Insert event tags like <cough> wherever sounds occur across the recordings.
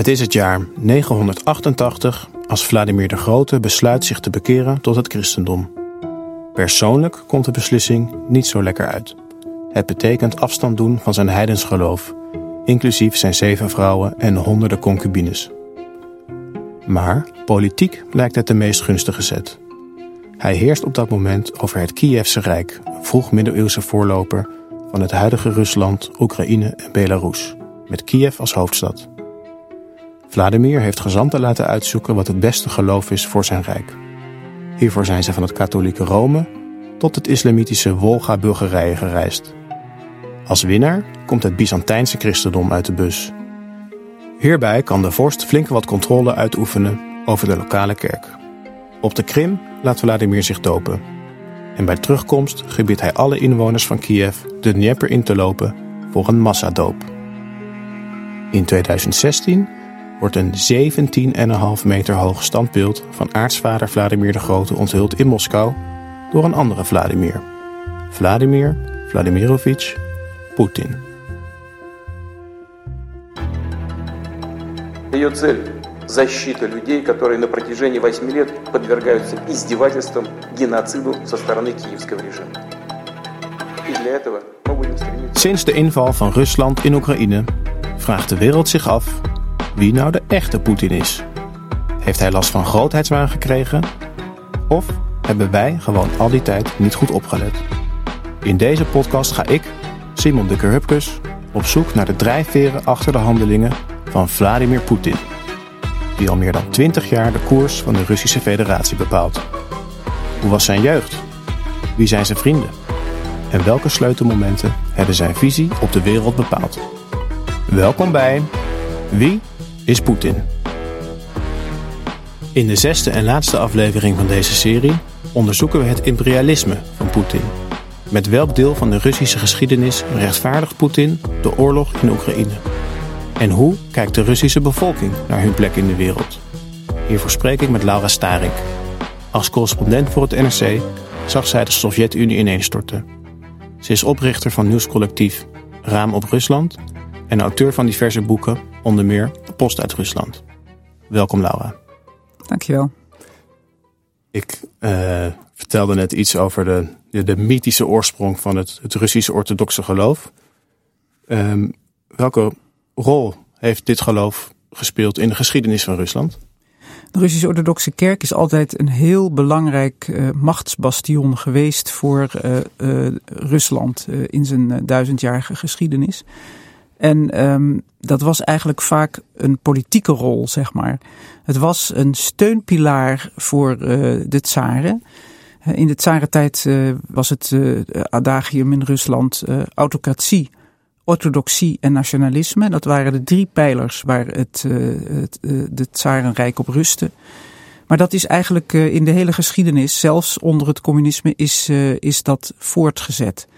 Het is het jaar 988 als Vladimir de Grote besluit zich te bekeren tot het christendom. Persoonlijk komt de beslissing niet zo lekker uit. Het betekent afstand doen van zijn heidensgeloof, inclusief zijn zeven vrouwen en honderden concubines. Maar politiek lijkt het de meest gunstige zet. Hij heerst op dat moment over het Kievse Rijk, een vroeg middeleeuwse voorloper van het huidige Rusland, Oekraïne en Belarus, met Kiev als hoofdstad. Vladimir heeft gezanten laten uitzoeken wat het beste geloof is voor zijn rijk. Hiervoor zijn ze van het katholieke Rome tot het islamitische Wolga-Bulgarije gereisd. Als winnaar komt het Byzantijnse christendom uit de bus. Hierbij kan de vorst flink wat controle uitoefenen over de lokale kerk. Op de Krim laat Vladimir zich dopen. En bij terugkomst gebiedt hij alle inwoners van Kiev de Dnieper in te lopen voor een massadoop. In 2016 wordt een 17,5 meter hoog standbeeld van aartsvader Vladimir de Grote onthuld in Moskou door een andere Vladimir. Vladimir Vladimirovich Poetin. Ее цель – защита людей, которые на протяжении 8 лет подвергаются издевательствам, геноциду со стороны киевского режима. И для этого мы будем стремиться... Sinds de inval van Rusland in Oekraïne vraagt de wereld zich af wie nou de echte Poetin is. Heeft hij last van grootheidswaan gekregen? Of hebben wij gewoon al die tijd niet goed opgelet? In deze podcast ga ik, Simon de Hupkes, op zoek naar de drijfveren achter de handelingen van Vladimir Poetin. Die al meer dan 20 jaar de koers van de Russische Federatie bepaalt. Hoe was zijn jeugd? Wie zijn zijn vrienden? En welke sleutelmomenten hebben zijn visie op de wereld bepaald? Welkom bij Wie is Poetin? In de zesde en laatste aflevering van deze serie onderzoeken we het imperialisme van Poetin. Met welk deel van de Russische geschiedenis rechtvaardigt Poetin de oorlog in Oekraïne? En hoe kijkt de Russische bevolking naar hun plek in de wereld? Hiervoor spreek ik met Laura Staring. Als correspondent voor het NRC zag zij de Sovjet-Unie ineenstorten. Ze is oprichter van nieuwscollectief Raam op Rusland en auteur van diverse boeken, onder meer Post uit Rusland. Welkom Laura. Dankjewel. Ik uh, vertelde net iets over de, de, de, mythische oorsprong van het, het Russische orthodoxe geloof. Um, welke rol heeft dit geloof gespeeld in de geschiedenis van Rusland? De Russische orthodoxe kerk is altijd een heel belangrijk uh, machtsbastion geweest voor uh, uh, Rusland in zijn duizendjarige geschiedenis. En um, dat was eigenlijk vaak een politieke rol, zeg maar. Het was een steunpilaar voor de tsaren. In de tsarentijd was het adagium in Rusland autocratie orthodoxie en nationalisme. Dat waren de drie pijlers waar het, uh, het uh, de Tsarenrijk op rustte. Maar dat is eigenlijk uh, in de hele geschiedenis, zelfs onder het communisme, is, is dat voortgezet.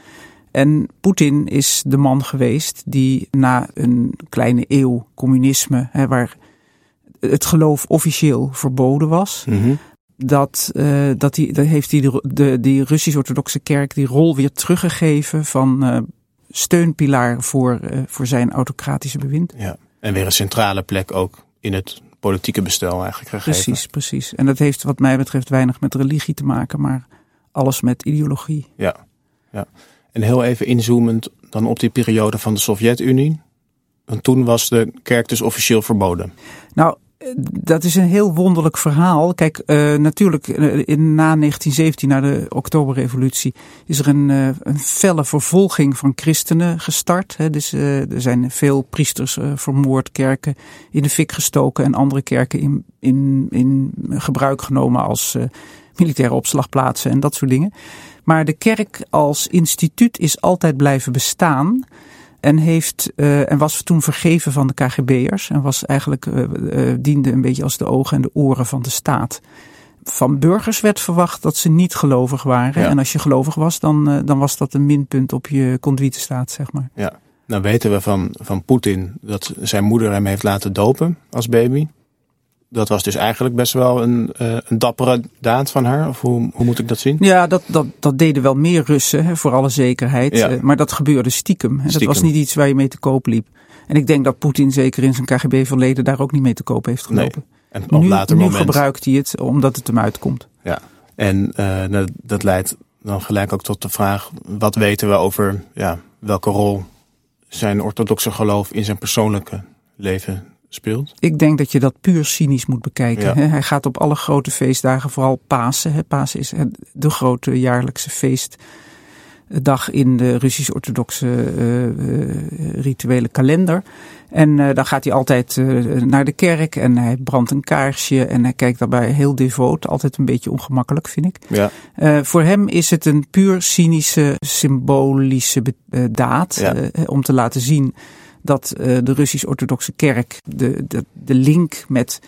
En Poetin is de man geweest die na een kleine eeuw communisme, hè, waar het geloof officieel verboden was, mm -hmm. dat, dat, die, dat heeft hij de, die Russisch-orthodoxe kerk die rol weer teruggegeven van steunpilaar voor, uh, voor zijn autocratische bewind. Ja, en weer een centrale plek ook in het politieke bestel eigenlijk gegeven. Precies, precies. En dat heeft wat mij betreft weinig met religie te maken, maar alles met ideologie. Ja, ja. En heel even inzoomend dan op die periode van de Sovjet-Unie. Want toen was de kerk dus officieel verboden. Nou, dat is een heel wonderlijk verhaal. Kijk, uh, natuurlijk uh, in, na 1917, na de Oktoberrevolutie, is er een, uh, een felle vervolging van christenen gestart. Hè. Dus er zijn veel priesters vermoord, kerken in de fik gestoken en andere kerken in, in, in gebruik genomen als militaire opslagplaatsen en dat soort dingen. Maar de kerk als instituut is altijd blijven bestaan. En, heeft, uh, en was toen vergeven van de KGB'ers. En was eigenlijk, uh, uh, diende een beetje als de ogen en de oren van de staat. Van burgers werd verwacht dat ze niet gelovig waren. Ja. En als je gelovig was, dan, dan was dat een minpunt op je conduitestaat, zeg maar. Ja, nou weten we van, van Poetin dat zijn moeder hem heeft laten dopen als baby. Dat was dus eigenlijk best wel een, uh, een dappere daad van haar. Of hoe, hoe moet ik dat zien? Ja, dat, dat, dat deden wel meer Russen, hè, voor alle zekerheid. Ja. maar dat gebeurde stiekem, stiekem. Dat was niet iets waar je mee te koop liep. En ik denk dat Poetin zeker in zijn KGB-verleden daar ook niet mee te koop heeft gelopen. Nee. En op nu, later nu moment. gebruikt hij het omdat het hem uitkomt. Ja, en uh, dat leidt dan gelijk ook tot de vraag: wat weten we over ja, welke rol zijn orthodoxe geloof in zijn persoonlijke leven speelt? Ik denk dat je dat puur cynisch moet bekijken. Ja. Hij gaat op alle grote feestdagen, vooral Pasen. Pasen is de grote jaarlijkse feestdag in de Russisch-orthodoxe uh, rituele kalender. En uh, dan gaat hij altijd naar de kerk en hij brandt een kaarsje en hij kijkt daarbij heel devoot. Altijd een beetje ongemakkelijk, vind ik. Ja. Uh, voor hem is het een puur cynische, symbolische daad ja. om te laten zien dat de Russisch-orthodoxe kerk de, de, de link met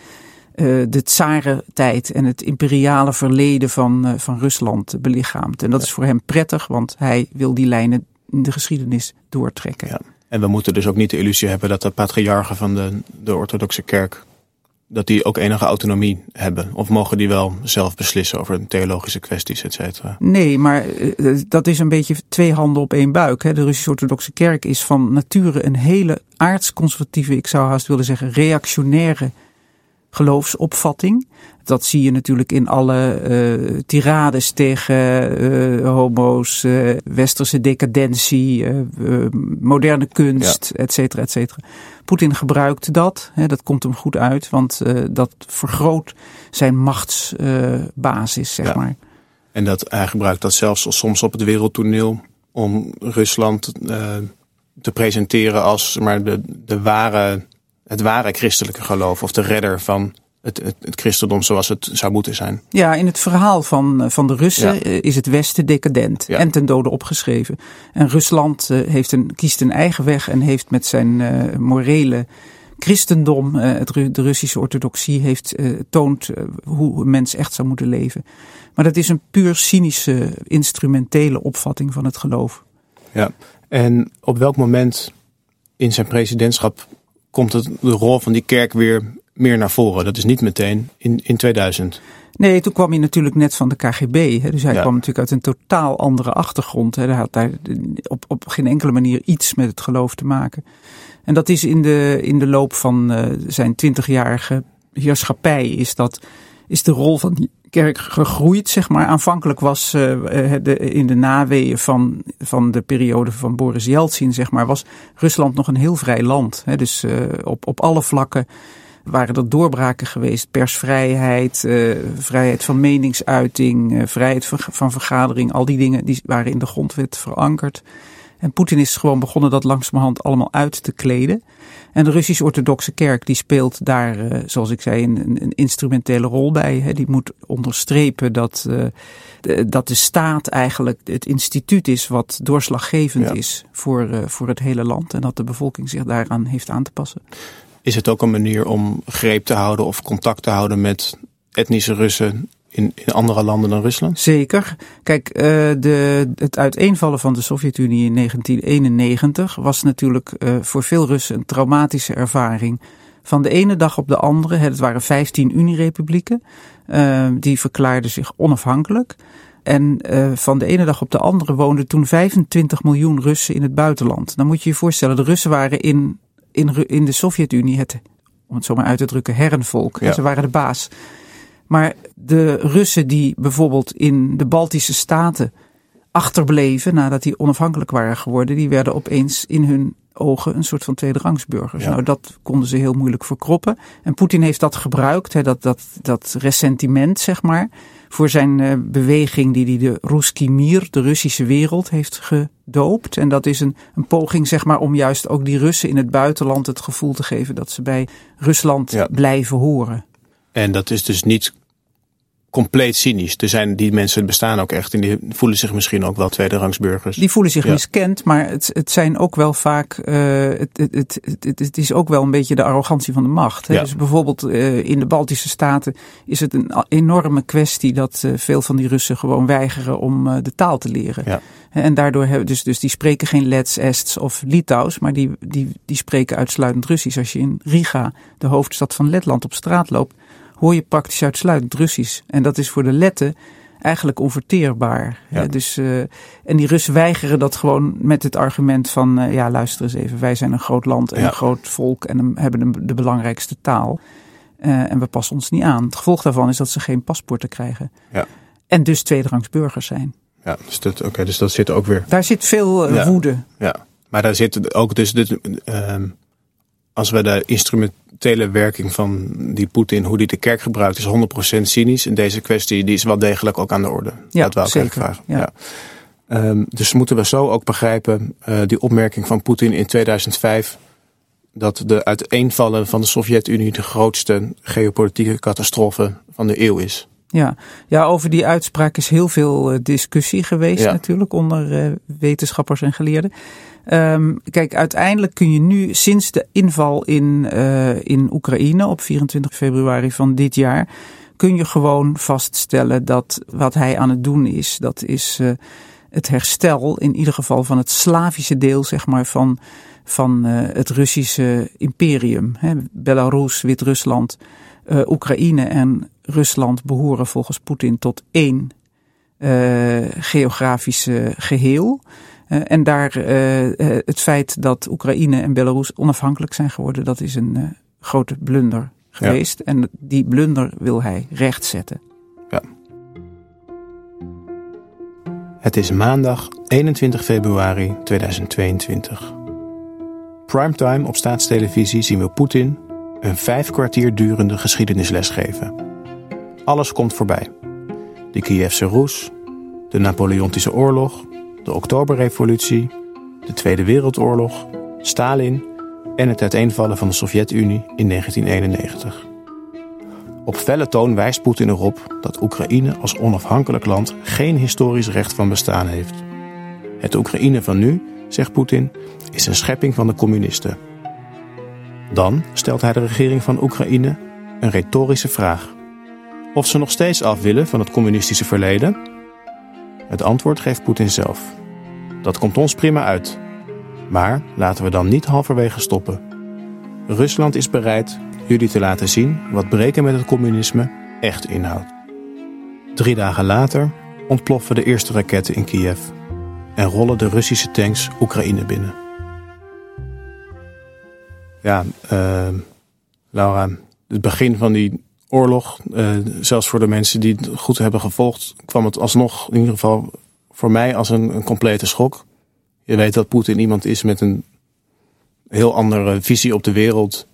de tsarentijd en het imperiale verleden van, van Rusland belichaamt. En dat is voor hem prettig, want hij wil die lijnen in de geschiedenis doortrekken. Ja. En we moeten dus ook niet de illusie hebben dat de patriarchen van de, de orthodoxe kerk, dat die ook enige autonomie hebben. Of mogen die wel zelf beslissen over theologische kwesties, et cetera? Nee, maar dat is een beetje twee handen op één buik. Hè. De Russisch-orthodoxe kerk is van nature een hele aardsconservatieve, ik zou haast willen zeggen, reactionaire geloofsopvatting. Dat zie je natuurlijk in alle uh, tirades tegen uh, homo's, uh, westerse decadentie, moderne kunst, ja. et cetera, et cetera. Poetin gebruikt dat, hè, dat komt hem goed uit, want dat vergroot zijn machtsbasis, zeg ja. maar. En dat, hij gebruikt dat zelfs soms op het wereldtoneel om Rusland te presenteren als maar de, de ware, het ware christelijke geloof of de redder van het, het, het, christendom zoals het zou moeten zijn. Ja, in het verhaal van, van de Russen Ja. is het Westen decadent Ja. en ten dode opgeschreven. En Rusland eh, heeft een, kiest een eigen weg en heeft met zijn eh, morele christendom, eh, het, de Russische orthodoxie, heeft, eh, toont eh, hoe een mens echt zou moeten leven. Maar dat is een puur cynische, instrumentele opvatting van het geloof. Ja. En op welk moment in zijn presidentschap komt het, de rol van die kerk weer meer naar voren? Dat is niet meteen in, in 2000. Nee, toen kwam hij natuurlijk net van de KGB. Hè, dus hij Ja. kwam natuurlijk uit een totaal andere achtergrond. Hè. Hij had daar op, op geen enkele manier iets met het geloof te maken. En dat is in de, in de loop van eh, zijn twintigjarige heerschappij is, dat, is de rol van die kerk gegroeid, zeg maar. Aanvankelijk was eh, eh, in de naweeën van, van de periode van Boris Yeltsin, zeg maar, was Rusland nog een heel vrij land. Hè. Dus eh, op, op alle vlakken waren er doorbraken geweest. Persvrijheid, vrijheid van meningsuiting, vrijheid van, van vergadering. Al die dingen die waren in de grondwet verankerd. En Poetin is gewoon begonnen dat langzamerhand allemaal uit te kleden. En de Russisch-orthodoxe kerk die speelt daar, eh, zoals ik zei, een, een instrumentele rol bij. Hè. Die moet onderstrepen dat, eh, de, dat de staat eigenlijk het instituut is wat doorslaggevend Ja. is voor, eh, voor het hele land. En dat de bevolking zich daaraan heeft aan te passen. Is het ook een manier om greep te houden of contact te houden met etnische Russen in, in andere landen dan Rusland? Zeker. Kijk, eh, de, het uiteenvallen van de Sovjet-Unie in 1991 was natuurlijk eh, voor veel Russen een traumatische ervaring. Van de ene dag op de andere, het waren 15 Unierepublieken, eh, die verklaarden zich onafhankelijk. En van de ene dag op de andere woonden toen 25 miljoen Russen in het buitenland. Dan moet je je voorstellen, de Russen waren in, in, in de Sovjet-Unie het, om het zo maar uit te drukken, herrenvolk. Ja. Ze waren de baas. Maar de Russen die bijvoorbeeld in de Baltische Staten achterbleven nadat die onafhankelijk waren geworden, die werden opeens in hun ogen een soort van tweederangsburgers. Ja. Nou, dat konden ze heel moeilijk verkroppen. En Poetin heeft dat gebruikt, hè, dat, dat, dat ressentiment, zeg maar, voor zijn eh, beweging die hij de Ruski Mir, de Russische wereld, heeft gedoopt. En dat is een, een poging, zeg maar, om juist ook die Russen in het buitenland het gevoel te geven dat ze bij Rusland Ja. blijven horen. En dat is dus niet compleet cynisch. Er zijn die mensen bestaan ook echt en die voelen zich misschien ook wel tweederangsburgers. Die voelen zich miskend, maar het, het zijn ook wel vaak, uh, het, het, het, het, is ook wel een beetje de arrogantie van de macht. Hè? Dus bijvoorbeeld uh, in de Baltische Staten is het een enorme kwestie dat uh, veel van die Russen gewoon weigeren om de taal te leren. Ja. En daardoor hebben dus, dus die spreken geen Lets, Ests of Litouws, maar die, die, die spreken uitsluitend Russisch. Als je in Riga, de hoofdstad van Letland, op straat loopt, hoor je praktisch uitsluitend Russisch. En dat is voor de Letten eigenlijk onverteerbaar. Ja. Dus, uh, en die Russen weigeren dat gewoon met het argument van, uh, ja luister eens even, wij zijn een groot land en ja. een groot volk en hebben de, de belangrijkste taal. Uh, en we passen ons niet aan. Het gevolg daarvan is dat ze geen paspoorten krijgen. Ja. En dus tweederangs burgers zijn. Ja, dus dat, oké, dus dat zit ook weer. Daar zit veel woede. Ja, maar daar zit ook dus dit, ehm, als we de instrumentele werking van die Poetin, hoe die de kerk gebruikt, is 100% cynisch. En deze kwestie die is wel degelijk ook aan de orde. Ja, dat wel zeker. Vragen. Ja. ja. Um, dus moeten we zo ook begrijpen, uh, die opmerking van Poetin in 2005, dat de uiteenvallen van de Sovjet-Unie de grootste geopolitieke catastrofe van de eeuw is. Ja. ja, over die uitspraak is heel veel uh, discussie geweest ja. natuurlijk onder uh, wetenschappers en geleerden. Um, kijk, uiteindelijk kun je nu sinds de inval in, uh, in Oekraïne op 24 februari van dit jaar, kun je gewoon vaststellen dat wat hij aan het doen is, dat is uh, het herstel in ieder geval van het Slavische deel, zeg maar, van, van uh, het Russische imperium. Hè, Belarus, Wit-Rusland, Oekraïne en Rusland behoren volgens Poetin tot één geografische geheel. Uh, en daar uh, uh, het feit dat Oekraïne en Belarus onafhankelijk zijn geworden, dat is een grote blunder geweest. Ja. En die blunder wil hij rechtzetten. Ja. Het is maandag 21 februari 2022. Primetime op staatstelevisie zien we Poetin een vijf kwartier durende geschiedenisles geven. Alles komt voorbij. De Kievse Roes, de Napoleontische oorlog, de Oktoberrevolutie, de Tweede Wereldoorlog, Stalin en het uiteenvallen van de Sovjet-Unie in 1991. Op felle toon wijst Poetin erop dat Oekraïne als onafhankelijk land geen historisch recht van bestaan heeft. Het Oekraïne van nu, zegt Poetin, is een schepping van de communisten. Dan stelt hij de regering van Oekraïne een retorische vraag. Of ze nog steeds af willen van het communistische verleden het antwoord geeft Poetin zelf. Dat komt ons prima uit. Maar laten we dan niet halverwege stoppen. Rusland is bereid jullie te laten zien wat breken met het communisme echt inhoudt. Drie dagen later ontploffen de eerste raketten in Kiev en rollen de Russische tanks Oekraïne binnen. Ja, uh, Laura, het begin van die oorlog, uh, zelfs voor de mensen die het goed hebben gevolgd, kwam het alsnog in ieder geval voor mij als een, een complete schok. Je weet dat Poetin iemand is met een heel andere visie op de wereld.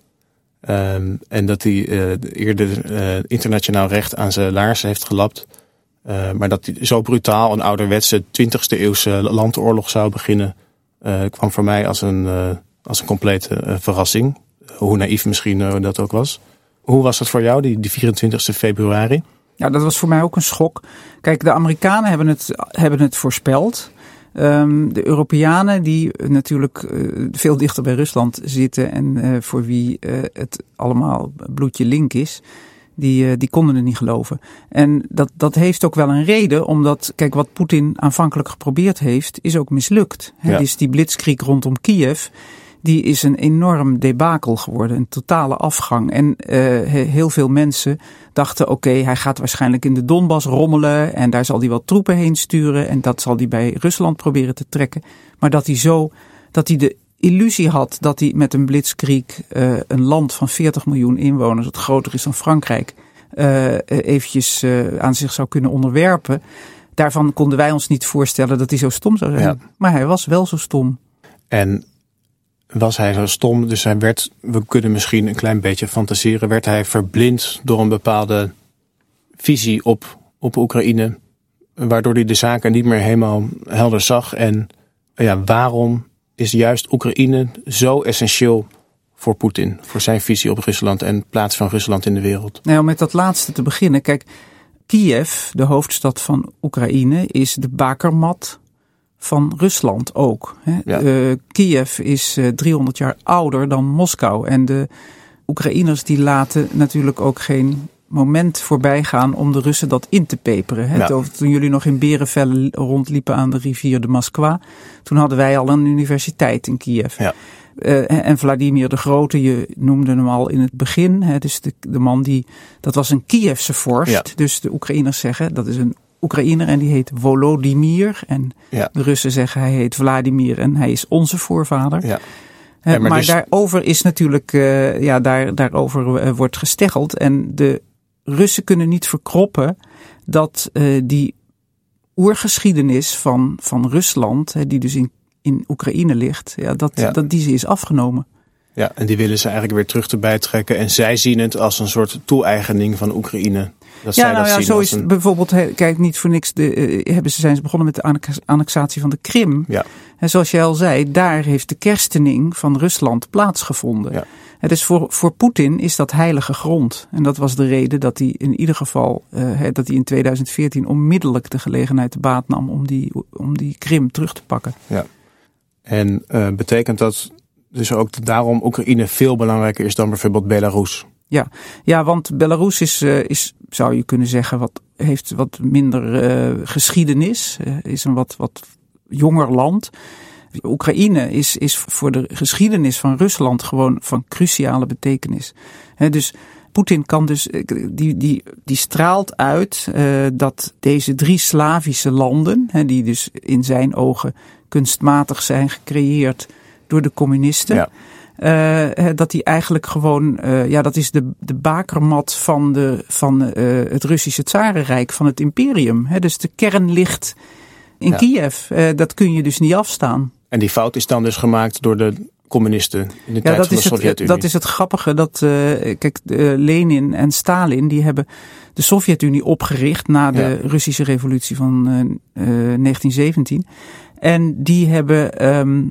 Um, en dat hij uh, eerder uh, internationaal recht aan zijn laars heeft gelapt. Maar dat hij zo brutaal een ouderwetse 20e eeuwse landoorlog zou beginnen, kwam voor mij als een, als een complete verrassing. Hoe naïef misschien dat ook was. Hoe was dat voor jou, die, die 24 februari? Ja, dat was voor mij ook een schok. Kijk, de Amerikanen hebben het, hebben het voorspeld. Um, de Europeanen, die natuurlijk uh, veel dichter bij Rusland zitten en uh, voor wie uh, het allemaal bloedje link is, die, die konden het niet geloven. En dat, dat heeft ook wel een reden, omdat, kijk, wat Poetin aanvankelijk geprobeerd heeft, is ook mislukt. Ja. Dus die blitzkrieg rondom Kiev die is een enorm debakel geworden, een totale afgang. En uh, heel veel mensen dachten, oké, okay, hij gaat waarschijnlijk in de Donbass rommelen en daar zal hij wel troepen heen sturen en dat zal hij bij Rusland proberen te trekken. Maar dat hij zo, dat hij de illusie had dat hij met een blitzkrieg uh, een land van 40 miljoen inwoners, dat groter is dan Frankrijk, uh, eventjes aan zich zou kunnen onderwerpen. Daarvan konden wij ons niet voorstellen dat hij zo stom zou zijn. Ja. Maar hij was wel zo stom. En was hij zo stom. Dus hij werd, we kunnen misschien een klein beetje fantaseren, werd hij verblind door een bepaalde visie op, op Oekraïne. Waardoor hij de zaken niet meer helemaal helder zag. En ja, waarom is juist Oekraïne zo essentieel voor Poetin, voor zijn visie op Rusland en plaats van Rusland in de wereld? Nou, om met dat laatste te beginnen. Kijk, Kiev, de hoofdstad van Oekraïne, is de bakermat van Rusland ook. Ja. Uh, Kiev is uh, 300 jaar ouder dan Moskou. En de Oekraïners die laten natuurlijk ook geen moment voorbij gaan om de Russen dat in te peperen. Hè? Ja. Toen jullie nog in Berenvellen rondliepen aan de rivier de Moskwa, toen hadden wij al een universiteit in Kiev. Ja. Uh, en Vladimir de Grote, je noemde hem al in het begin. Hè, dus de, de man die, dat was een Kievse vorst. Ja. Dus de Oekraïners zeggen, dat is een Oekraïner en die heet Volodymyr. En Ja. de Russen zeggen hij heet Vladimir en hij is onze voorvader. Ja. Ja, maar maar dus- daarover is natuurlijk, eh, ja, daar, daarover eh, wordt gesteggeld. En de Russen kunnen niet verkroppen dat eh, die oergeschiedenis van, van Rusland, die dus in, in Oekraïne ligt, ja, dat, Ja. dat die ze is afgenomen. Ja, en die willen ze eigenlijk weer terug erbij trekken. En zij zien het als een soort toe-eigening van Oekraïne. Dat Ja, nou dat ja, zo is een- bijvoorbeeld, kijk niet voor niks, de, eh, hebben ze, zijn ze begonnen met de annex- annexatie van de Krim. Ja. En zoals jij al zei, daar heeft de kerstening van Rusland plaatsgevonden. Ja. Het is voor, voor Poetin is dat heilige grond. En dat was de reden dat hij in ieder geval, eh, dat hij in 2014 onmiddellijk de gelegenheid te baat nam om die, om die Krim terug te pakken. En eh, betekent dat dus ook daarom Oekraïne veel belangrijker is dan bijvoorbeeld Belarus? Ja, want Belarus is, eh, is zou je kunnen zeggen, wat, heeft wat minder eh, geschiedenis. eh, is een wat, wat jonger land. Oekraïne is, is voor de geschiedenis van Rusland gewoon van cruciale betekenis. Hè, dus Poetin kan dus, die, die, die straalt uit eh, dat deze drie Slavische landen, hè, die dus in zijn ogen kunstmatig zijn gecreëerd door de communisten. Ja. Eh, dat die eigenlijk gewoon, eh, ja, dat is de, de bakermat van, de, van eh, het Russische Tsarenrijk, van het imperium. Hè, dus de kern ligt in Ja. Kiev. Dat kun je dus niet afstaan. En die fout is dan dus gemaakt door de communisten in de Ja, tijd dat van de Sovjet-Unie. dat is het grappige. Dat, kijk, Lenin en Stalin die hebben de Sovjet-Unie opgericht na de Ja. Russische revolutie van eh, eh, 1917. En die hebben ehm,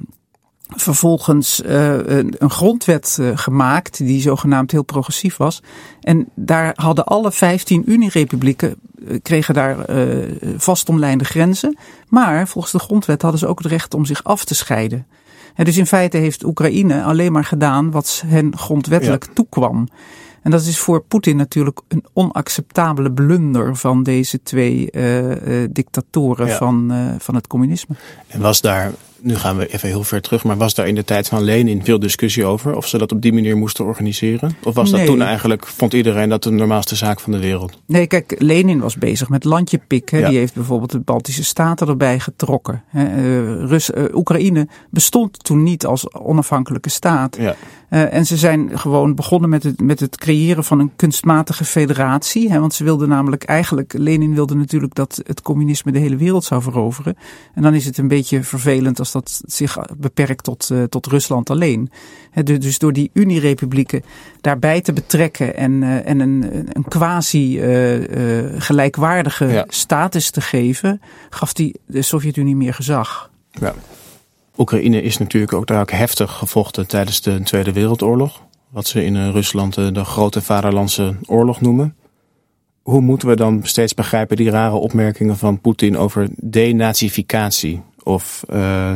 vervolgens eh, een, een grondwet eh, gemaakt die zogenaamd heel progressief was. En daar hadden alle 15 Unierepublieken eh, kregen daar vastomlijnde grenzen. Maar volgens de grondwet hadden ze ook het recht om zich af te scheiden. En dus in feite heeft Oekraïne alleen maar gedaan wat hen grondwettelijk toekwam. En dat is voor Poetin natuurlijk een onacceptabele blunder van deze twee dictatoren Ja. van, eh, van het communisme. En was daar, nu gaan we even heel ver terug, maar was daar in de tijd van Lenin veel discussie over? Of ze dat op die manier moesten organiseren? Of was dat toen eigenlijk, vond iedereen dat de normaalste zaak van de wereld? Nee, kijk, Lenin was bezig met landje pikken. Ja. Die heeft bijvoorbeeld de Baltische Staten erbij getrokken. Eh, Rus, eh, Oekraïne bestond toen niet als onafhankelijke staat. Ja, Eh, en ze zijn gewoon begonnen met het, met het creëren van een kunstmatige federatie. Hè, want ze wilden namelijk eigenlijk, Lenin wilde natuurlijk dat het communisme de hele wereld zou veroveren. En dan is het een beetje vervelend als dat zich beperkt tot, eh, tot Rusland alleen. Dus door die Unierepublieken daarbij te betrekken en, eh, en een, een quasi eh, gelijkwaardige Ja. status te geven, gaf die de Sovjet-Unie meer gezag. ja. Oekraïne is natuurlijk ook daar ook heftig gevochten tijdens de Tweede Wereldoorlog. Wat ze in Rusland de grote vaderlandse oorlog noemen. Hoe moeten we dan steeds begrijpen die rare opmerkingen van Poetin over denazificatie? Of eh,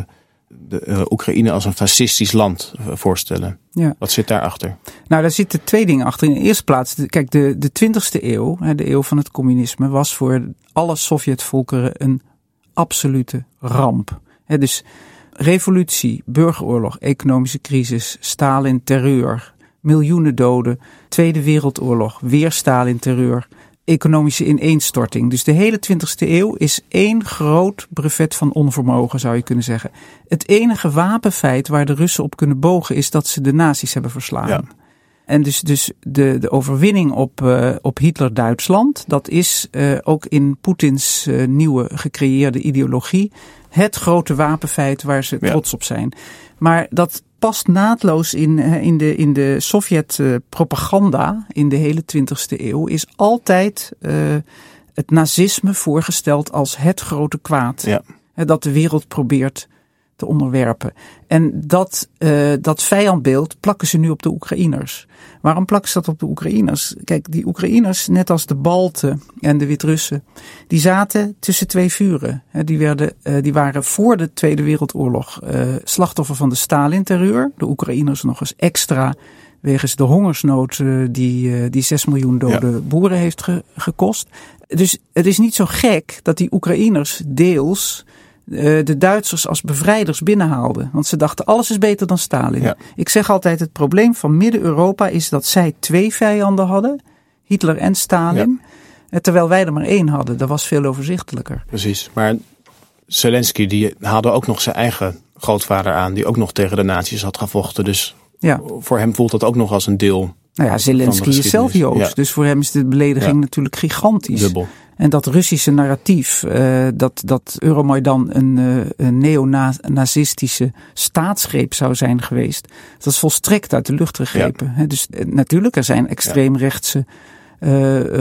de, eh, Oekraïne als een fascistisch land eh, voorstellen? Ja. Wat zit daarachter? Nou, daar zitten twee dingen achter. In de eerste plaats, kijk, de, de 20e eeuw, de eeuw van het communisme, was voor alle Sovjetvolkeren een absolute ramp. Dus revolutie, burgeroorlog, economische crisis, Stalin, terreur, miljoenen doden, Tweede Wereldoorlog, weer Stalin, terreur, economische ineenstorting. Dus de hele 20e eeuw is één groot brevet van onvermogen, zou je kunnen zeggen. Het enige wapenfeit waar de Russen op kunnen bogen is dat ze de nazi's hebben verslagen. Ja. En dus, dus de, de overwinning op, eh, op Hitler-Duitsland, dat is eh, ook in Poetins eh, nieuwe gecreëerde ideologie het grote wapenfeit waar ze Ja. trots op zijn. Maar dat past naadloos in, eh, in de, in de Sovjet-propaganda in de hele 20e eeuw, is altijd eh, het nazisme voorgesteld als het grote kwaad. Ja. Dat de wereld probeert te onderwerpen. En dat, uh, dat vijandbeeld plakken ze nu op de Oekraïners. Waarom plakken ze dat op de Oekraïners? Kijk, die Oekraïners, net als de Balten en de Wit-Russen, die zaten tussen twee vuren. Die, werden, uh, die waren voor de Tweede Wereldoorlog uh, slachtoffer van de Stalin-terreur. De Oekraïners nog eens extra wegens de hongersnood die, die 6 miljoen dode ja. boeren heeft ge, gekost. Dus het is niet zo gek dat die Oekraïners deels de Duitsers als bevrijders binnenhaalden. Want ze dachten alles is beter dan Stalin. Ja. Ik zeg altijd het probleem van Midden-Europa is dat zij twee vijanden hadden. Hitler en Stalin. Ja. Terwijl wij er maar één hadden. Dat was veel overzichtelijker. Precies. Maar Zelensky die haalde ook nog zijn eigen grootvader aan. Die ook nog tegen de nazi's had gevochten. Dus ja. voor hem voelt dat ook nog als een deel nou ja, Zelensky is zelf Joods. Ja. Dus voor hem is de belediging ja. natuurlijk gigantisch. Dubbel. En dat Russische narratief, uh, dat, dat Euromaidan een, uh, een neonazistische staatsgreep zou zijn geweest, dat is volstrekt uit de lucht gegrepen. Ja. Dus uh, natuurlijk, er zijn extreemrechtse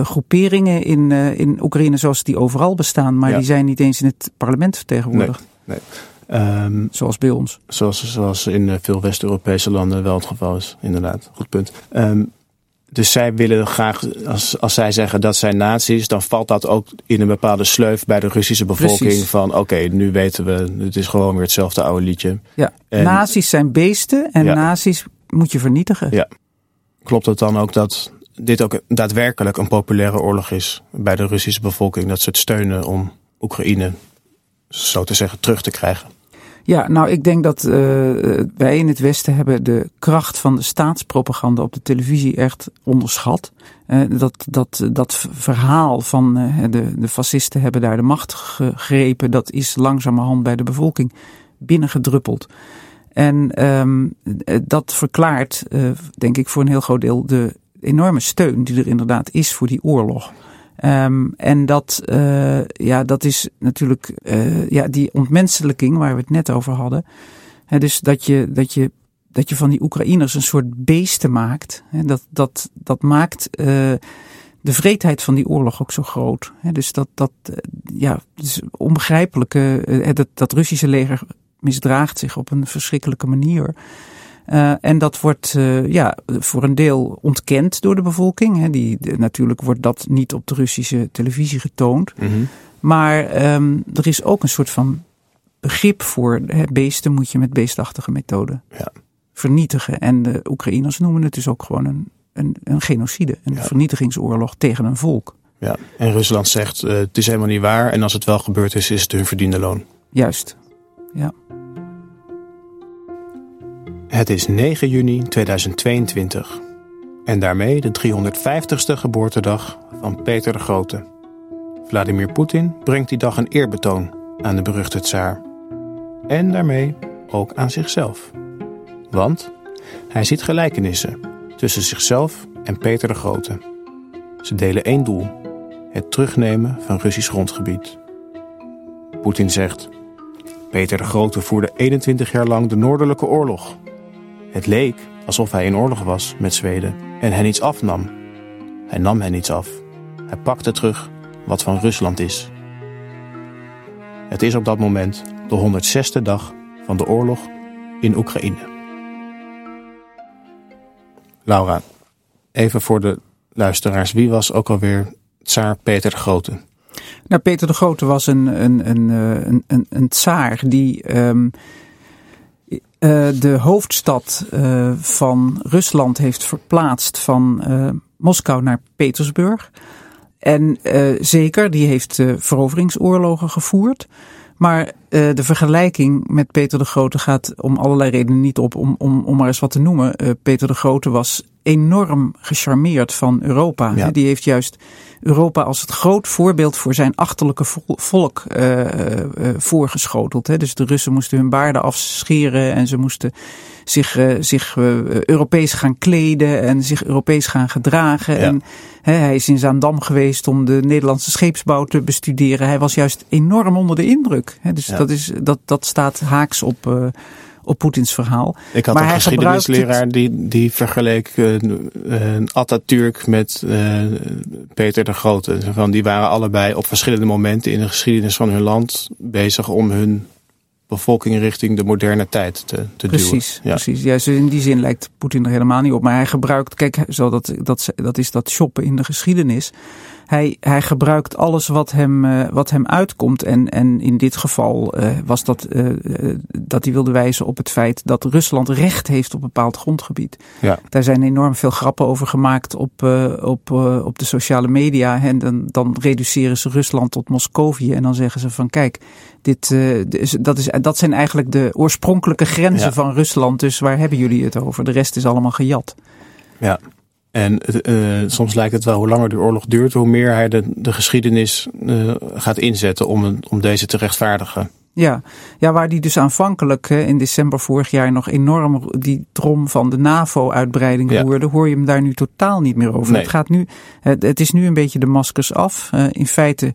groeperingen in, in Oekraïne zoals die overal bestaan, maar die zijn niet eens in het parlement vertegenwoordigd. Nee, nee. Um, zoals bij ons. Zoals, zoals in veel West-Europese landen wel het geval is, inderdaad. Goed punt. Um, dus zij willen graag, als, als zij zeggen dat zij nazi's, dan valt dat ook in een bepaalde sleuf bij de Russische bevolking. Precies. Van oké, okay, nu weten we, het is gewoon weer hetzelfde oude liedje. Ja, en, nazi's zijn beesten en ja. nazi's moet je vernietigen. Ja. Klopt het dan ook dat dit ook daadwerkelijk een populaire oorlog is bij de Russische bevolking? Dat ze het steunen om Oekraïne, zo te zeggen, terug te krijgen? Ja, nou ik denk dat uh, wij in het Westen hebben de kracht van de staatspropaganda op de televisie echt onderschat. Uh, dat, dat, dat verhaal van uh, de, de fascisten hebben daar de macht gegrepen, dat is langzamerhand bij de bevolking binnengedruppeld. En um, dat verklaart, denk ik, voor een heel groot deel de enorme steun die er inderdaad is voor die oorlog. Um, en dat, uh, ja, dat is natuurlijk uh, ja, die ontmenselijking waar we het net over hadden. Dus dat je, dat, je, dat je van die Oekraïners een soort beesten maakt. He, dat, dat, dat maakt uh, de vreedheid van die oorlog ook zo groot. Dus dat, dat ja, dus onbegrijpelijk. dat, dat Russische leger misdraagt zich op een verschrikkelijke manier. Uh, en dat wordt uh, ja, voor een deel ontkend door de bevolking. Hè. Die, de, natuurlijk wordt dat niet op de Russische televisie getoond. Mm -hmm. Maar um, er is ook een soort van begrip voor hè, beesten moet je met beestachtige methoden ja. vernietigen. En de Oekraïners noemen het dus ook gewoon een, een, een genocide. Een Ja. vernietigingsoorlog tegen een volk. Ja. En Rusland zegt uh, het is helemaal niet waar. En als het wel gebeurd is, is het hun verdiende loon. Juist. Ja. Het is 9 juni 2022 en daarmee de 350ste geboortedag van Peter de Grote. Vladimir Poetin brengt die dag een eerbetoon aan de beruchte tsaar. En daarmee ook aan zichzelf. Want hij ziet gelijkenissen tussen zichzelf en Peter de Grote. Ze delen één doel: het terugnemen van Russisch grondgebied. Poetin zegt: Peter de Grote voerde 21 jaar lang de Noordelijke Oorlog. Het leek alsof hij in oorlog was met Zweden en hen iets afnam. Hij nam hen iets af. Hij pakte terug wat van Rusland is. Het is op dat moment de 106e dag van de oorlog in Oekraïne. Laura, even voor de luisteraars. Wie was ook alweer tsaar Peter de Grote? Nou, Peter de Grote was een, een, een, een, een, een tsaar die um, uh, de hoofdstad uh, van Rusland heeft verplaatst van uh, Moskou naar Petersburg. En zeker, die heeft veroveringsoorlogen gevoerd. Maar de vergelijking met Peter de Grote gaat om allerlei redenen niet op. Om, om, om maar eens wat te noemen. Peter de Grote was enorm gecharmeerd van Europa. Ja. Die heeft juist Europa als het groot voorbeeld voor zijn achterlijke volk uh, voorgeschoteld. Hè. Dus de Russen moesten hun baarden afscheren en ze moesten zich, uh, zich Europees gaan kleden en zich Europees gaan gedragen. Ja. En hij is in Zaandam geweest om de Nederlandse scheepsbouw te bestuderen. Hij was juist enorm onder de indruk. Dus Ja. dat, is, dat, dat staat haaks op, uh, op Poetins verhaal. Ik had Maar een geschiedenisleraar gebruikt die, die vergeleek uh, uh, Atatürk met uh, Peter de Grote. Van, die waren allebei op verschillende momenten in de geschiedenis van hun land bezig om hun bevolking richting de moderne tijd te, te precies, duwen. Ja. Precies, ja, dus in die zin lijkt Poetin er helemaal niet op. Maar hij gebruikt, kijk, zo dat, dat, dat is dat shoppen in de geschiedenis. Hij, hij gebruikt alles wat hem, uh, wat hem uitkomt. En, en in dit geval uh, was dat uh, dat hij wilde wijzen op het feit dat Rusland recht heeft op een bepaald grondgebied. Ja. Daar zijn enorm veel grappen over gemaakt op, op, op de sociale media. En dan, dan reduceren ze Rusland tot Moscovië. En dan zeggen ze van kijk, dit, dat, is, dat zijn eigenlijk de oorspronkelijke grenzen Ja. van Rusland. Dus waar hebben jullie het over? De rest is allemaal gejat. Ja. En uh, soms lijkt het wel, hoe langer de oorlog duurt, hoe meer hij de, de geschiedenis uh, gaat inzetten om, om deze te rechtvaardigen. Ja. ja, waar die dus aanvankelijk in december vorig jaar nog enorm die trom van de NAVO-uitbreiding Ja. roerde, hoor je hem daar nu totaal niet meer over. Nee. Het, gaat nu, het, is nu een beetje de maskers af. Uh, in feite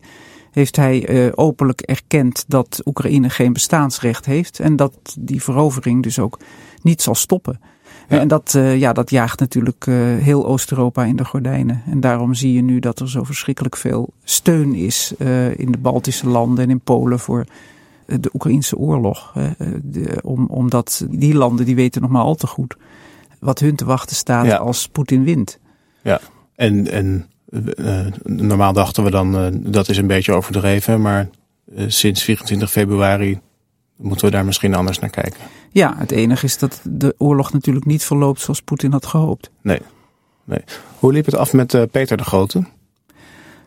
heeft hij openlijk erkend dat Oekraïne geen bestaansrecht heeft en dat die verovering dus ook niet zal stoppen. Ja. En dat, uh, ja, dat jaagt natuurlijk uh, heel Oost-Europa in de gordijnen. En daarom zie je nu dat er zo verschrikkelijk veel steun is uh, in de Baltische landen en in Polen voor de Oekraïnse oorlog. De, om, omdat die landen die weten nog maar al te goed wat hun te wachten staat Ja. als Poetin wint. Ja, en, en uh, normaal dachten we dan uh, dat is een beetje overdreven, maar uh, sinds 24 februari moeten we daar misschien anders naar kijken. Ja, het enige is dat de oorlog natuurlijk niet verloopt zoals Poetin had gehoopt. Nee, nee. Hoe liep het af met uh, Peter de Grote?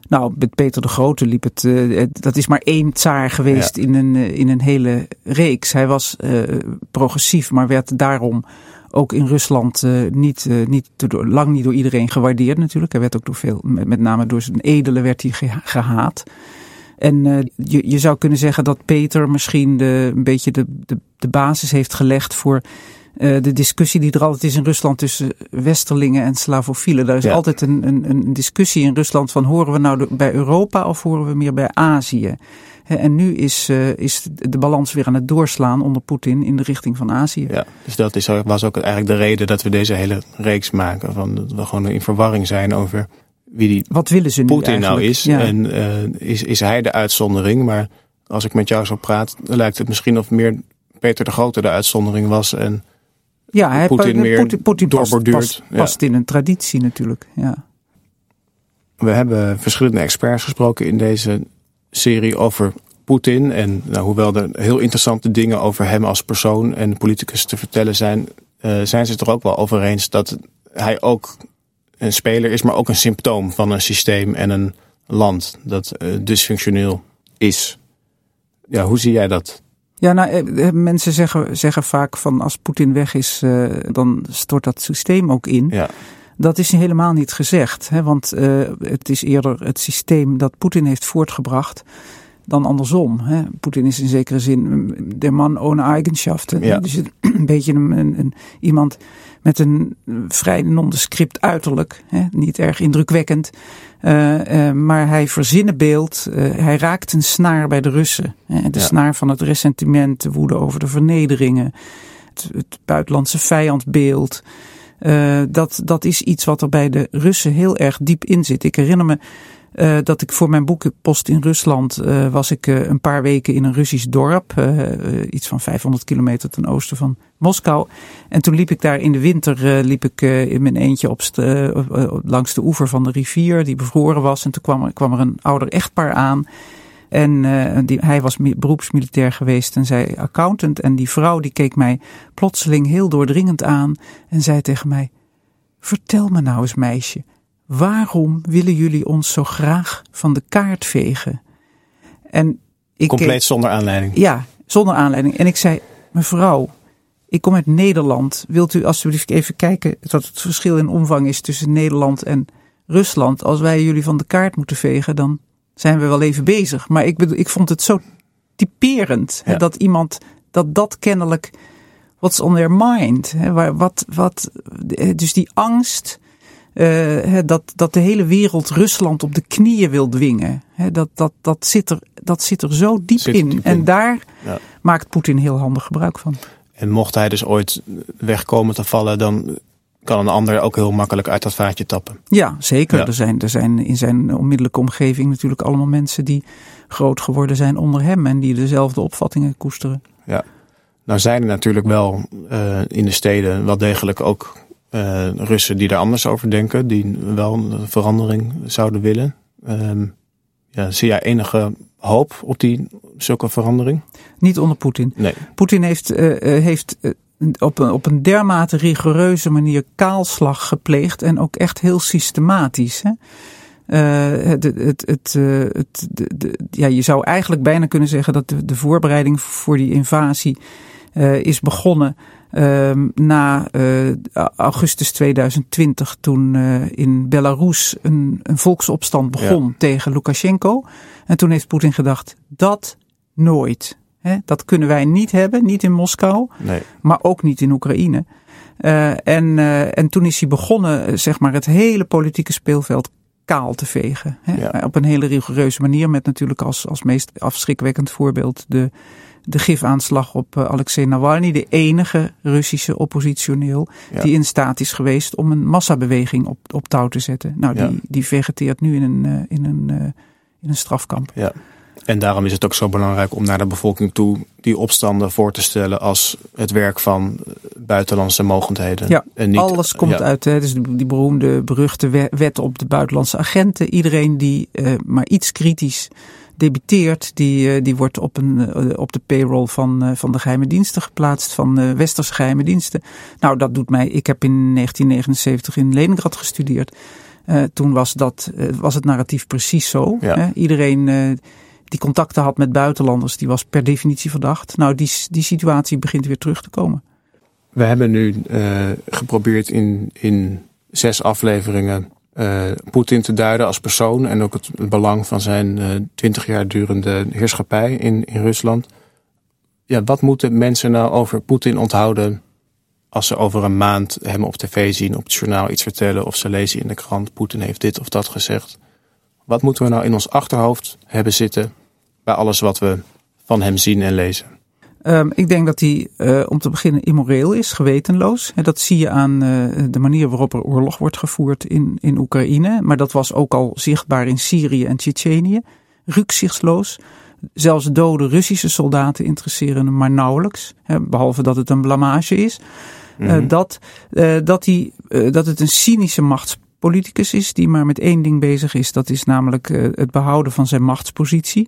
Nou, met Peter de Grote liep het. Uh, dat is maar één tsaar geweest ja. in, een, uh, in een hele reeks. Hij was progressief, maar werd daarom ook in Rusland niet, niet door, lang niet door iedereen gewaardeerd natuurlijk. Hij werd ook door veel, met name door zijn edelen werd hij gehaat. En uh, je, je zou kunnen zeggen dat Peter misschien de, een beetje de, de, de basis heeft gelegd voor uh, de discussie die er altijd is in Rusland tussen Westerlingen en Slavofielen. Daar is Ja. altijd een, een, een discussie in Rusland van horen we nou de, bij Europa of horen we meer bij Azië? En nu is, uh, is de balans weer aan het doorslaan onder Poetin in de richting van Azië. Ja, dus dat is, was ook eigenlijk de reden dat we deze hele reeks maken. Van dat we gewoon in verwarring zijn over wie die Wat willen ze nu Poetin nou is. Ja. En uh, is, is hij de uitzondering. Maar als ik met jou zo praat, lijkt het misschien of meer Peter de Grote de uitzondering was. En ja, hij, Poetin meer Poetin, Poetin past, doorborduurt. past, Ja. past in een traditie natuurlijk. Ja. we hebben verschillende experts gesproken in deze serie over Poetin. En nou, hoewel er heel interessante dingen over hem als persoon en politicus te vertellen zijn, uh, zijn ze het er ook wel over eens dat hij ook een speler is, maar ook een symptoom van een systeem en een land dat uh, dysfunctioneel is. Ja, hoe zie jij dat? Ja, nou, eh, mensen zeggen, zeggen vaak van als Poetin weg is, uh, dan stort dat systeem ook in. Ja. Dat is helemaal niet gezegd, hè, want uh, het is eerder het systeem dat Poetin heeft voortgebracht dan andersom. Hè. Poetin is in zekere zin de man ohne eigenschaften. Ja. Dus <clears throat> een beetje een, een, een, iemand met een vrij nondescript uiterlijk. Hè. Niet erg indrukwekkend. Uh, uh, maar hij verzinnen beeld. Uh, hij raakt een snaar bij de Russen. Hè. De Ja. snaar van het ressentiment, de woede over de vernederingen. Het, het buitenlandse vijandbeeld. Dat, dat is iets wat er bij de Russen heel erg diep in zit. Ik herinner me uh, dat ik voor mijn boek Post in Rusland uh, was ik uh, een paar weken in een Russisch dorp. iets van 500 kilometer ten oosten van Moskou. En toen liep ik daar in de winter liep ik in mijn eentje langs de oever van de rivier die bevroren was. En toen kwam er, kwam er een ouder echtpaar aan. En hij was beroepsmilitair geweest en zij accountant. En die vrouw die keek mij plotseling heel doordringend aan en zei tegen mij: Vertel me nou eens, meisje, waarom willen jullie ons zo graag van de kaart vegen? En ik Compleet keek, zonder aanleiding. Ja, zonder aanleiding. En ik zei: Mevrouw, ik kom uit Nederland. Wilt u alsjeblieft even kijken wat het verschil in omvang is tussen Nederland en Rusland? Als wij jullie van de kaart moeten vegen, dan zijn we wel even bezig. Maar ik, bedoel, ik vond het zo typerend Ja. hè, dat iemand, dat dat kennelijk, what's on their mind. Hè, waar, wat, wat, dus die angst, uh, hè, dat, dat de hele wereld Rusland op de knieën wil dwingen. Dat, dat, dat, zit er, dat zit er zo diep in. en daar Ja. maakt Poetin heel handig gebruik van. En mocht hij dus ooit wegkomen te vallen, dan kan een ander ook heel makkelijk uit dat vaatje tappen. Ja, zeker. Ja. Er, zijn, er zijn in zijn onmiddellijke omgeving natuurlijk allemaal mensen die groot geworden zijn onder hem en die dezelfde opvattingen koesteren. Ja. Nou zijn er natuurlijk wel uh, in de steden wel degelijk ook uh, Russen die daar anders over denken. Die wel een verandering zouden willen. Um, ja, zie jij enige hoop op die zulke verandering? Niet onder Poetin. Nee. Poetin heeft, uh, heeft op, een, op een dermate rigoureuze manier kaalslag gepleegd. En ook echt heel systematisch. Hè? Uh, het, het, het, het, de, ja, je zou eigenlijk bijna kunnen zeggen dat de, de voorbereiding voor die invasie uh, is begonnen uh, na uh, augustus 2020, toen in Belarus een, een volksopstand begon ja. tegen Lukashenko. En toen heeft Poetin gedacht, dat nooit. Hè, dat kunnen wij niet hebben, niet in Moskou, nee. maar ook niet in Oekraïne. en, en toen is hij begonnen, zeg maar, het hele politieke speelveld kaal te vegen. Ja. Op een hele rigoureuze manier, met natuurlijk als, als meest afschrikwekkend voorbeeld de, de gifaanslag op uh, Alexei Navalny, de enige Russische oppositioneel Ja. die in staat is geweest om een massabeweging op, op touw te zetten. Nou, die, Ja. die vegeteert nu in een, uh, in een, uh, in een strafkamp. Ja. En daarom is het ook zo belangrijk om naar de bevolking toe die opstanden voor te stellen als het werk van buitenlandse mogendheden. Ja, en niet, Alles komt ja, uit, hè, dus die beroemde, beruchte we- wet op de buitenlandse agenten. Iedereen die uh, maar iets kritisch debiteert, die, uh, die wordt op, een, uh, op de payroll van, uh, van de geheime diensten geplaatst, van westerse geheime diensten. Nou, dat doet mij, ik heb in 1979 in Leningrad gestudeerd. Uh, toen was, dat, uh, was het narratief precies zo. Ja. Hè? Iedereen uh, die contacten had met buitenlanders, die was per definitie verdacht. Nou, die, die situatie begint weer terug te komen. We hebben nu geprobeerd in, in zes afleveringen uh, Poetin te duiden als persoon en ook het, belang van zijn twintig uh, jaar durende heerschappij in, in Rusland. Ja, wat moeten mensen nou over Poetin onthouden als ze over een maand hem op tv zien, op het journaal iets vertellen of ze lezen in de krant Poetin heeft dit of dat gezegd? Wat moeten we nou in ons achterhoofd hebben zitten bij alles wat we van hem zien en lezen? Um, ik denk dat hij uh, om te beginnen immoreel is, gewetenloos. En dat zie je aan uh, de manier waarop er oorlog wordt gevoerd in, in Oekraïne. Maar dat was ook al zichtbaar in Syrië en Tsjetsjenië. Rücksichtsloos. Zelfs dode Russische soldaten interesseren hem maar nauwelijks. Hè, behalve dat het een blamage is. Mm -hmm. uh, dat, dat, hij, dat het een cynische machtspoliticus is die maar met één ding bezig is. Dat is namelijk het behouden van zijn machtspositie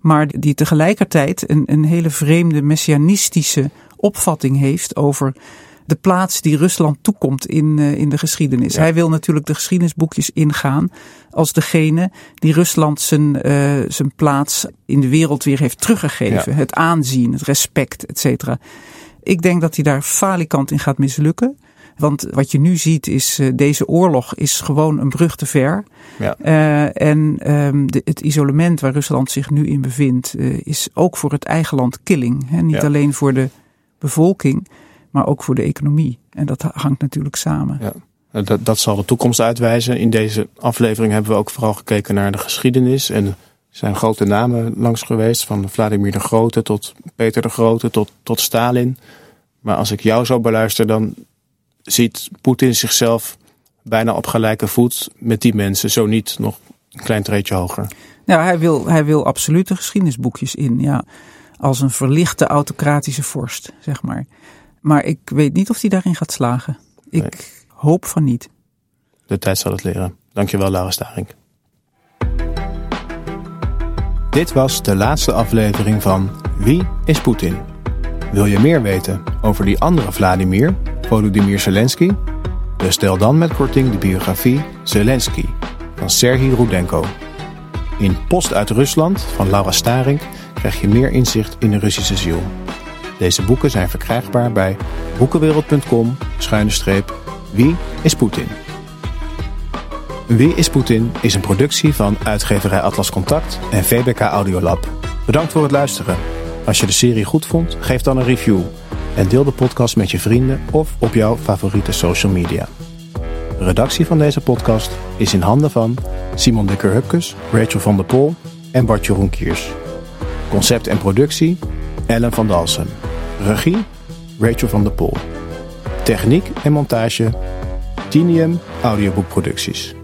maar die tegelijkertijd een, een hele vreemde messianistische opvatting heeft over de plaats die Rusland toekomt in, uh, in de geschiedenis. Ja. Hij wil natuurlijk de geschiedenisboekjes ingaan als degene die Rusland zijn, uh, zijn plaats in de wereld weer heeft teruggegeven. Ja. Het aanzien, het respect, et cetera. Ik denk dat hij daar falikant in gaat mislukken. Want wat je nu ziet is, uh, deze oorlog is gewoon een brug te ver. Ja. Uh, en um, de, het isolement waar Rusland zich nu in bevindt, uh, is ook voor het eigen land killing. Hè? Niet ja. alleen voor de bevolking, maar ook voor de economie. En dat hangt natuurlijk samen. Ja. Dat, dat zal de toekomst uitwijzen. In deze aflevering hebben we ook vooral gekeken naar de geschiedenis. En er zijn grote namen langs geweest, van Vladimir de Grote tot Peter de Grote tot, tot Stalin. Maar als ik jou zo beluister, dan ziet Poetin zichzelf bijna op gelijke voet met die mensen, zo niet nog een klein treetje hoger. Ja, hij wil, hij wil absoluut de geschiedenisboekjes in, ja. Als een verlichte autocratische vorst, zeg maar. Maar ik weet niet of hij daarin gaat slagen. Ik nee. hoop van niet. De tijd zal het leren. Dankjewel, Laura Staring. Dit was de laatste aflevering van Wie is Poetin? Wil je meer weten over die andere Vladimir, Volodymyr Zelensky? Bestel dan met korting de biografie Zelensky van Serhii Rudenko. In Post uit Rusland van Laura Staring krijg je meer inzicht in de Russische ziel. Deze boeken zijn verkrijgbaar bij boekenwereld.com Wie is Poetin? Wie is Poetin is een productie van uitgeverij Atlas Contact en VBK Audiolab. Bedankt voor het luisteren. Als je de serie goed vond, geef dan een review en deel de podcast met je vrienden of op jouw favoriete social media. Redactie van deze podcast is in handen van Simon Dikker-Hupkes, Rachel van der Pol en Bart Jeroen Kiers. Concept en productie Ellen van Dalsen. Regie Rachel van der Pol. Techniek en montage Tinium Audioboekproducties.